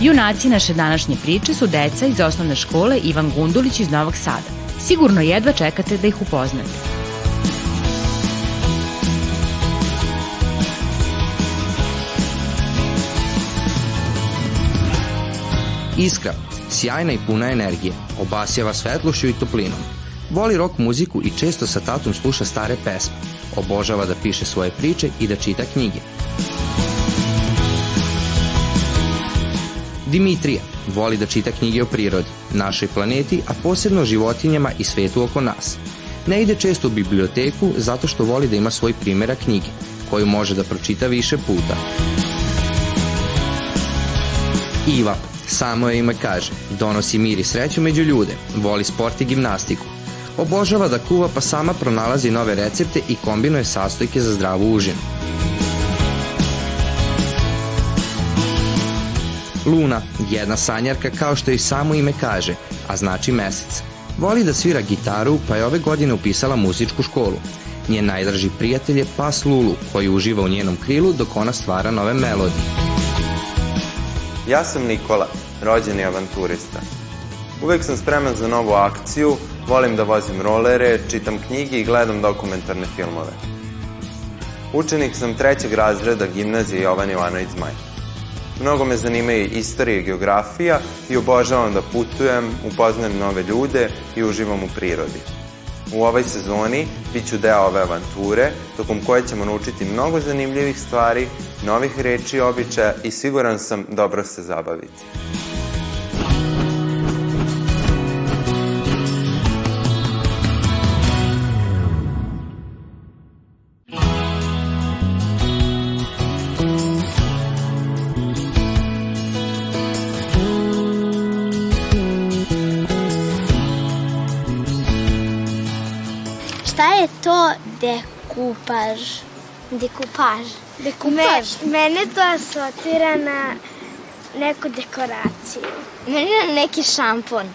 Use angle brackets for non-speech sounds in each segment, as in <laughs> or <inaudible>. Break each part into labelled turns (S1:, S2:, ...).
S1: Junaci naše današnje priče su deca iz osnovne škole Ivan Gundulić iz Novog Sada. Sigurno jedva čekate da ih upoznate.
S2: Iskra, sjajna i puna energije, obasjava svetlošću i toplinom. Voli rock muziku i često sa tatom sluša stare pesme. Obožava da piše svoje priče i da čita knjige. Dimitrija voli da čita knjige o prirodi, našoj planeti, a posebno o životinjama i svetu oko nas. Ne ide često u biblioteku zato što voli da ima svoj primjera knjige, koju može da pročita više puta. Iva, samo je ime kaže, donosi mir i sreću među ljude, voli sport i gimnastiku. Obožava da kuva pa sama pronalazi nove recepte i kombinuje sastojke za zdravu užinu. Luna, jedna sanjarka kao što i samo ime kaže, a znači mesec. Voli da svira gitaru, pa je ove godine upisala muzičku školu. Njen najdraži prijatelj je pas Lulu, koji uživa u njenom krilu dok ona stvara nove melodije.
S3: Ja sam Nikola, rođeni avanturista. Uvek sam spreman za novu akciju, volim da vozim rolere, čitam knjige i gledam dokumentarne filmove. Učenik sam trećeg razreda gimnazije Jovan Jovanović Zmaj. Mnogo me zanimaju istorija i geografija i obožavam da putujem, upoznajem nove ljude i uživam u prirodi. U ovoj sezoni bit ću deo ove avanture, tokom koje ćemo naučiti mnogo zanimljivih stvari, novih reči i običaja i siguran sam dobro se zabaviti.
S4: Dekupaž? Dekupaž.
S5: Dekupaž? Me, mene to asocira na neku dekoraciju.
S4: Meni na neki šampon.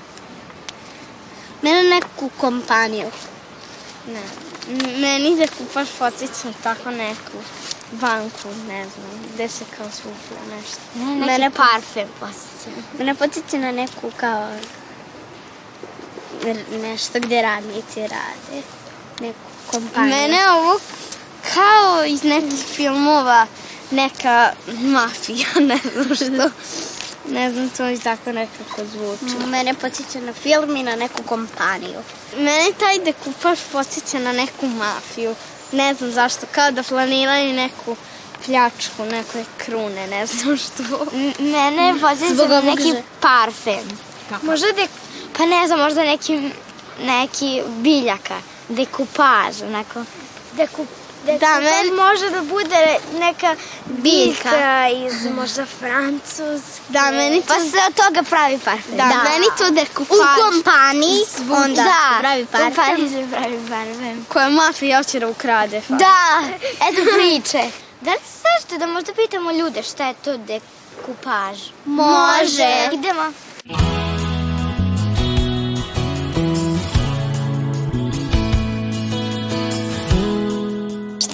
S4: Mene na neku kompaniju.
S5: Ne. Meni dekupaž podsjeća na tako neku banku, ne znam, gde se kao sufla nešto.
S4: Mene neki
S5: Mene
S4: parfem posjeća.
S5: Mene podsjeća na neku kao nešto gde radnici rade. Neku kompaniju.
S4: Mene
S5: ovo kao iz nekih filmova neka mafija, <laughs> ne znam što. Ne znam, to mi tako nekako zvuči.
S4: Mene podsjeća na film i na neku kompaniju.
S5: Mene taj dekupaž podsjeća na neku mafiju. Ne znam zašto, kao da planiraju neku pljačku, neke krune, ne znam što.
S4: Mene podsjeća na neki parfem.
S5: Možda dek... Pa ne znam, možda neki, neki biljaka. Dekupaž, onako. Deku... Da, meni može da bude neka biljka iz možda Francus. Da, meni to...
S4: Pa se od toga pravi parfem.
S5: Da, meni to dekupaž.
S4: U kompaniji onda
S5: da,
S4: pravi
S5: U kompaniji
S4: parfem.
S5: se pravi parfem. Koja mafija hoće da ukrade. Pa.
S4: Da, eto priče.
S5: Da li se sećate da možda pitamo ljude šta je to dekupaž?
S4: Može.
S5: Idemo. Šta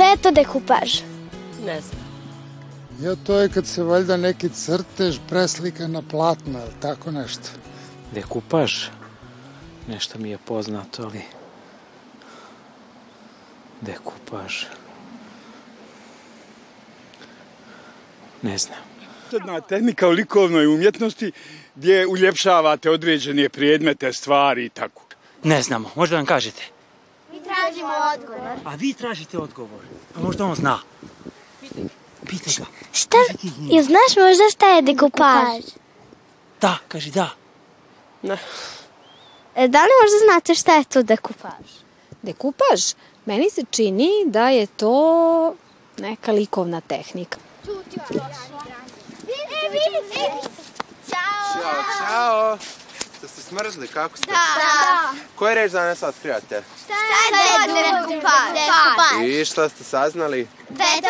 S5: je to dekupaž?
S6: Ne znam.
S7: Ja, to je kad se valjda neki crtež preslika na platno, ili tako nešto.
S6: Dekupaž? Nešto mi je poznato, ali... Dekupaž... Ne znam.
S8: Jedna tehnika u likovnoj umjetnosti gdje uljepšavate određene predmete, stvari i tako.
S6: Ne znamo, možda nam kažete.
S4: Tražimo odgovor.
S6: A vi tražite odgovor. A možda on zna. Pitaj ga.
S5: Šta? Je znaš možda šta je dekupaž?
S6: Da, kaži da.
S5: E, Da li možda znate šta je to dekupaž?
S9: Dekupaž? Meni se čini da je to neka likovna tehnika.
S3: Ćao, čao. Smrzli, kako ste?
S5: Da. da.
S3: Koje reč danas otkrivate?
S5: Šta je dekupaž?
S3: I šta ste saznali?
S5: Da je to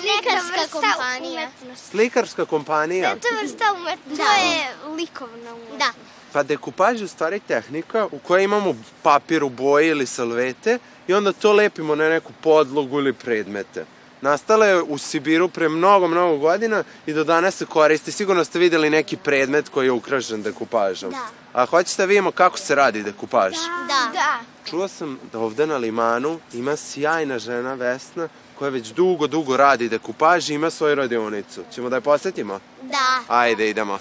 S5: slikarska kompanija.
S3: Slikarska kompanija?
S5: Da je to vrsta umetnosti. To je likovna umetnost. Da.
S3: Pa dekupaž je u stvari tehnika u kojoj imamo papir u boji ili salvete i onda to lepimo na neku podlogu ili predmete. Nastala je u Sibiru pre mnogo, mnogo godina i do danas se koristi. Sigurno ste videli neki predmet koji je ukrašen dekupažom.
S5: Da.
S3: A hoćete da vidimo kako se radi dekupaž?
S5: Da. da.
S3: Čuo sam da ovde na limanu ima sjajna žena Vesna koja već dugo, dugo radi dekupaž i ima svoju radionicu. Ćemo da je posetimo?
S5: Da.
S3: Ajde, idemo.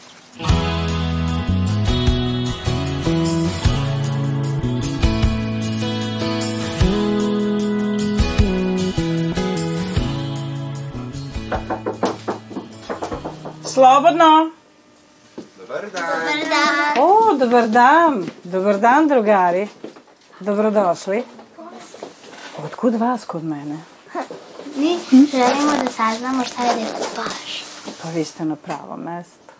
S10: Slobodno.
S3: Dobar dan.
S5: Dobar dan.
S10: Dobar dan. Dobar dan, drugari. Dobrodošli. Otkud vas kod mene?
S5: Mi želimo da saznamo šta je dekupaž.
S10: Pa vi ste na pravo mesto.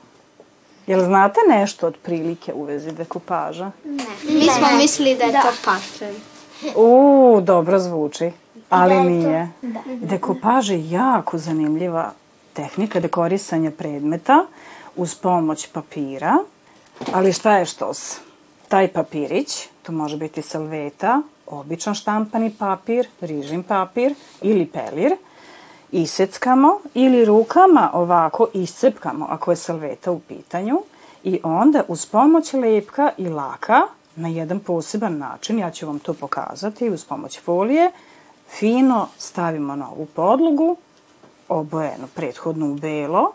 S10: Jel znate nešto od prilike u vezi dekupaža?
S5: Ne. Mi smo mislili da je to parfem.
S10: U, dobro zvuči, ali
S5: Da
S10: nije.
S5: da.
S10: Dekupaž je jako zanimljiva tehnika dekorisanja predmeta uz pomoć papira, ali šta je štos? Taj papirić, to može biti salveta, običan štampani papir, rižin papir ili pelir, iseckamo ili rukama ovako iscepkamo ako je salveta u pitanju i onda uz pomoć lepka i laka na jedan poseban način, ja ću vam to pokazati uz pomoć folije, fino stavimo na ovu podlogu, obojenu prethodno u belo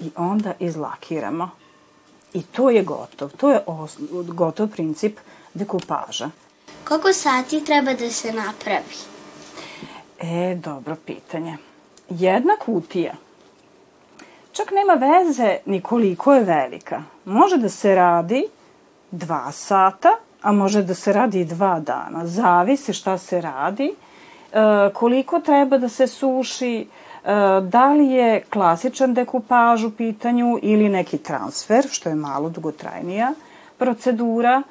S10: i onda izlakiramo. I to je gotov. To je gotov princip dekupaža.
S5: Koliko sati treba da se napravi?
S10: E, dobro pitanje. Jedna kutija čak nema veze ni koliko je velika. Može da se radi dva sata, a može da se radi i dva dana. Zavisi šta se radi, e, koliko treba da se suši, da li je klasičan dekupaž u pitanju ili neki transfer, što je malo dugotrajnija procedura.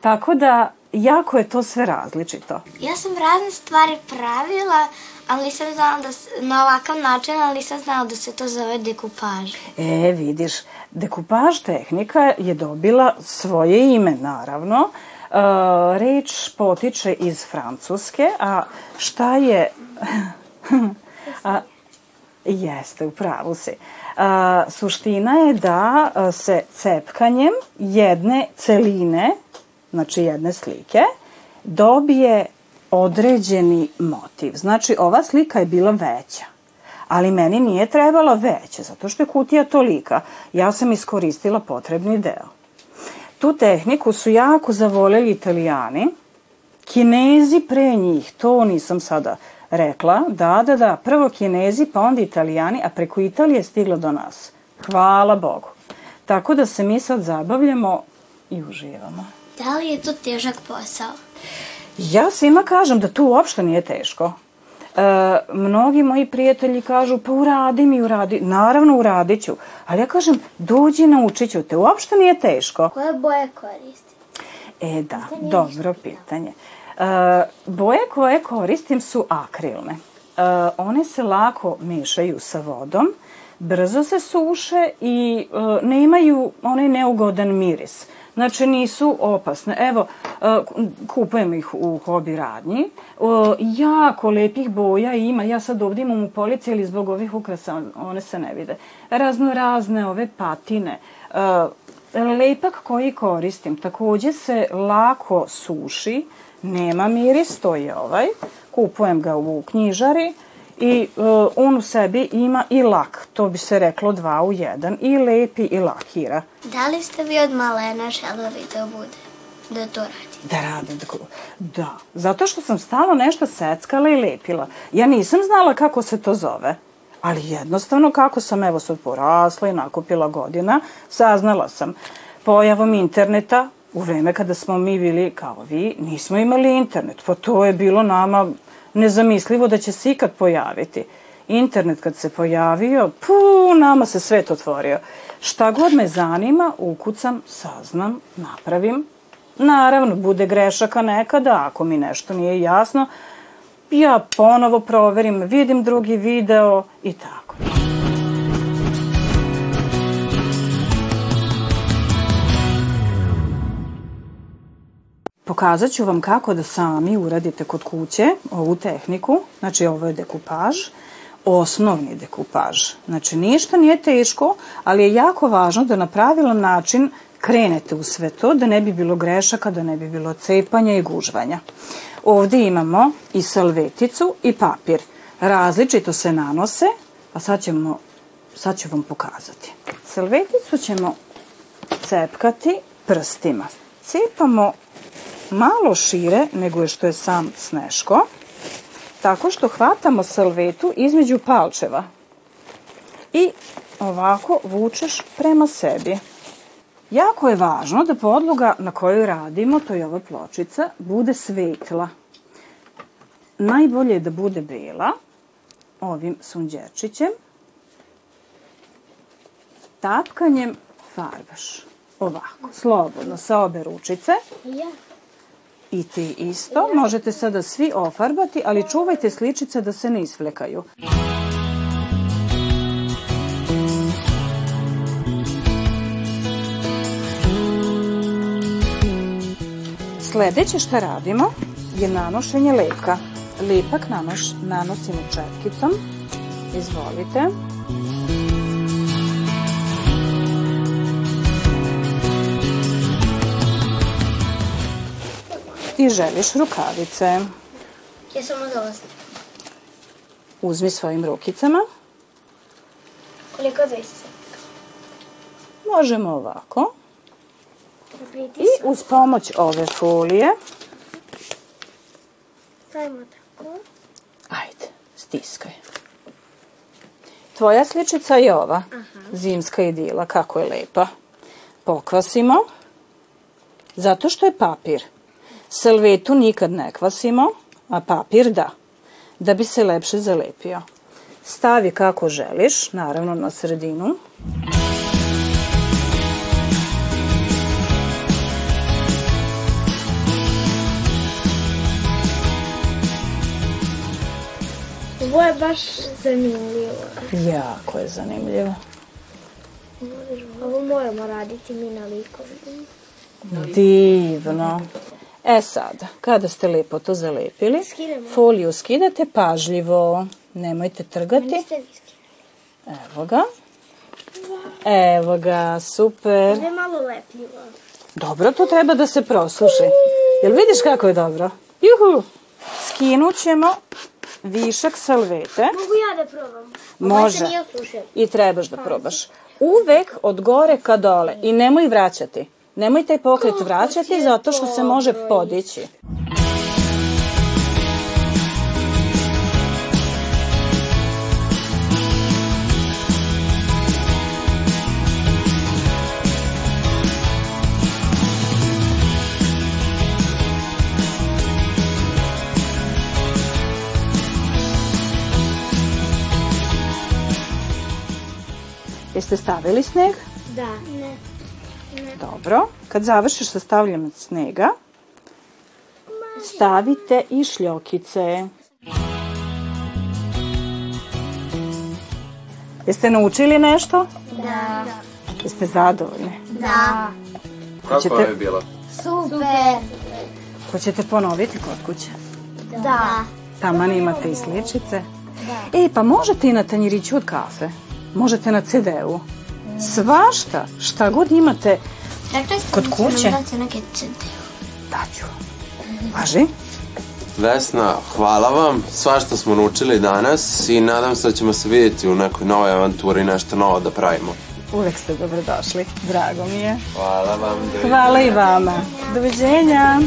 S10: Tako da, jako je to sve različito.
S5: Ja sam razne stvari pravila, ali nisam znala da se, na ovakav način, ali nisam znala da se to zove dekupaž.
S10: E, vidiš, dekupaž tehnika je dobila svoje ime, naravno. E, reč potiče iz Francuske, a šta je... <laughs> a, jeste, u pravu si. A, suština je da se cepkanjem jedne celine, znači jedne slike, dobije određeni motiv. Znači, ova slika je bila veća ali meni nije trebala veća, zato što je kutija tolika. Ja sam iskoristila potrebni deo. Tu tehniku su jako zavoleli italijani, kinezi pre njih, to nisam sada rekla, da, da, da, prvo kinezi, pa onda italijani, a preko Italije je stiglo do nas. Hvala Bogu. Tako da se mi sad zabavljamo i uživamo.
S5: Da li je to težak posao?
S10: Ja svima kažem da to uopšte nije teško. E, mnogi moji prijatelji kažu, pa uradi mi, uradi. Naravno, uradit ću. Ali ja kažem, dođi, naučit ću te. Uopšte nije teško.
S5: Koje boje koristi?
S10: E da, dobro pitanje. E, boje koje koristim su akrilne. E, one se lako mešaju sa vodom, brzo se suše i e, nemaju onaj neugodan miris. Znači nisu opasne. Evo, e, kupujem ih u hobi radnji. Jako lepih boja ima. Ja sad ovdje imam u polici, ali zbog ovih ukrasa one se ne vide. Razno razne ove patine. E, lepak koji koristim takođe se lako suši, nema miris, to je ovaj. Kupujem ga u knjižari i uh, on u sebi ima i lak, to bi se reklo dva u jedan, i lepi i lakira.
S5: Da li ste vi od malena želeli da bude, da to radite?
S10: Da radim, da, da. Zato što sam stalno nešto seckala i lepila. Ja nisam znala kako se to zove. Ali jednostavno kako sam evo sad porasla i nakupila godina, saznala sam. Pojavom interneta, u vreme kada smo mi bili kao vi, nismo imali internet. Pa to je bilo nama nezamislivo da će se ikad pojaviti. internet kad se pojavio, pu, nama se svet otvorio. Šta god me zanima, ukucam, saznam, napravim. Naravno, bude grešaka nekada, ako mi nešto nije jasno, ja ponovo proverim, vidim drugi video i tako. Pokazat ću vam kako da sami uradite kod kuće ovu tehniku, znači ovo je dekupaž, osnovni dekupaž. Znači ništa nije teško, ali je jako važno da na pravilan način krenete u sve to, da ne bi bilo grešaka, da ne bi bilo cepanja i gužvanja. Ovde imamo i salveticu i papir. Različito se nanose, a sad, ćemo, sad ću vam pokazati. Salveticu ćemo cepkati prstima. Cepamo malo šire nego što je sam sneško, tako što hvatamo salvetu između palčeva i ovako vučeš prema sebi. Jako je važno da podloga na kojoj radimo, to je ova pločica, bude svetla. Najbolje je da bude bela, ovim sunđerčićem. Tapkanjem farbaš. Ovako, slobodno, sa obe ručice.
S4: Ja.
S10: I ti isto. Možete sada svi ofarbati, ali čuvajte sličice da se ne isflekaju. Sledeće šta radimo je nanošenje lepka. Lepak nanoš, nanosimo četkicom. Izvolite. Ti želiš rukavice.
S4: Ja samo dosta.
S10: Uzmi svojim rukicama.
S4: Koliko dvesta?
S10: Možemo ovako. I uz pomoć ove folije,
S4: Stavimo tako.
S10: ajde, stiskaj. Tvoja sličica je ova, zimska idila, kako je lepa. Pokvasimo, zato što je papir. Salvetu nikad ne kvasimo, a papir da, da bi se lepše zalepio. Stavi kako želiš, naravno na sredinu.
S4: Ovo je baš zanimljivo.
S10: Jako je zanimljivo.
S4: Ovo moramo raditi mi na likovima.
S10: Divno. E sad, kada ste lepo to zalepili,
S4: Skidamo.
S10: foliju skidate pažljivo. Nemojte trgati. Evo ga. Evo ga, super.
S4: Ovo je malo lepljivo.
S10: Dobro, to treba da se prosuši. Jel vidiš kako je dobro? Juhu! Skinut ćemo višak salvete.
S4: Mogu ja da probam?
S10: Može.
S4: Nije osušio.
S10: I trebaš da probaš. Uvek od gore ka dole i nemoj vraćati. Nemoj taj pokret vraćati zato što se može podići. Jeste stavili sneg?
S4: Da. Ne.
S10: Dobro. Kad završiš sa stavljanjem snega, stavite i šljokice. Jeste naučili nešto?
S4: Da.
S10: Jeste zadovoljni?
S4: Da.
S10: Kako je
S3: bilo?
S4: Super.
S10: Hoćete ponoviti kod kuće?
S4: Da.
S10: Taman imate i sličice. E, pa možete i na tanjiriću od kafe. Možete na CD-u. Svašta, šta god imate,
S4: ste
S10: Kod
S4: će
S10: kuće?
S4: neke CD.
S10: daću. Važi?
S3: Vesna, hvala vam. Svašta smo naučili danas i nadam se da ćemo se vidjeti u nekoj novoj avanturi i nešto novo da pravimo.
S10: Uvek ste dobrodošli. Drago mi je.
S3: Hvala vam.
S10: Hvala i vama. Doviđenja.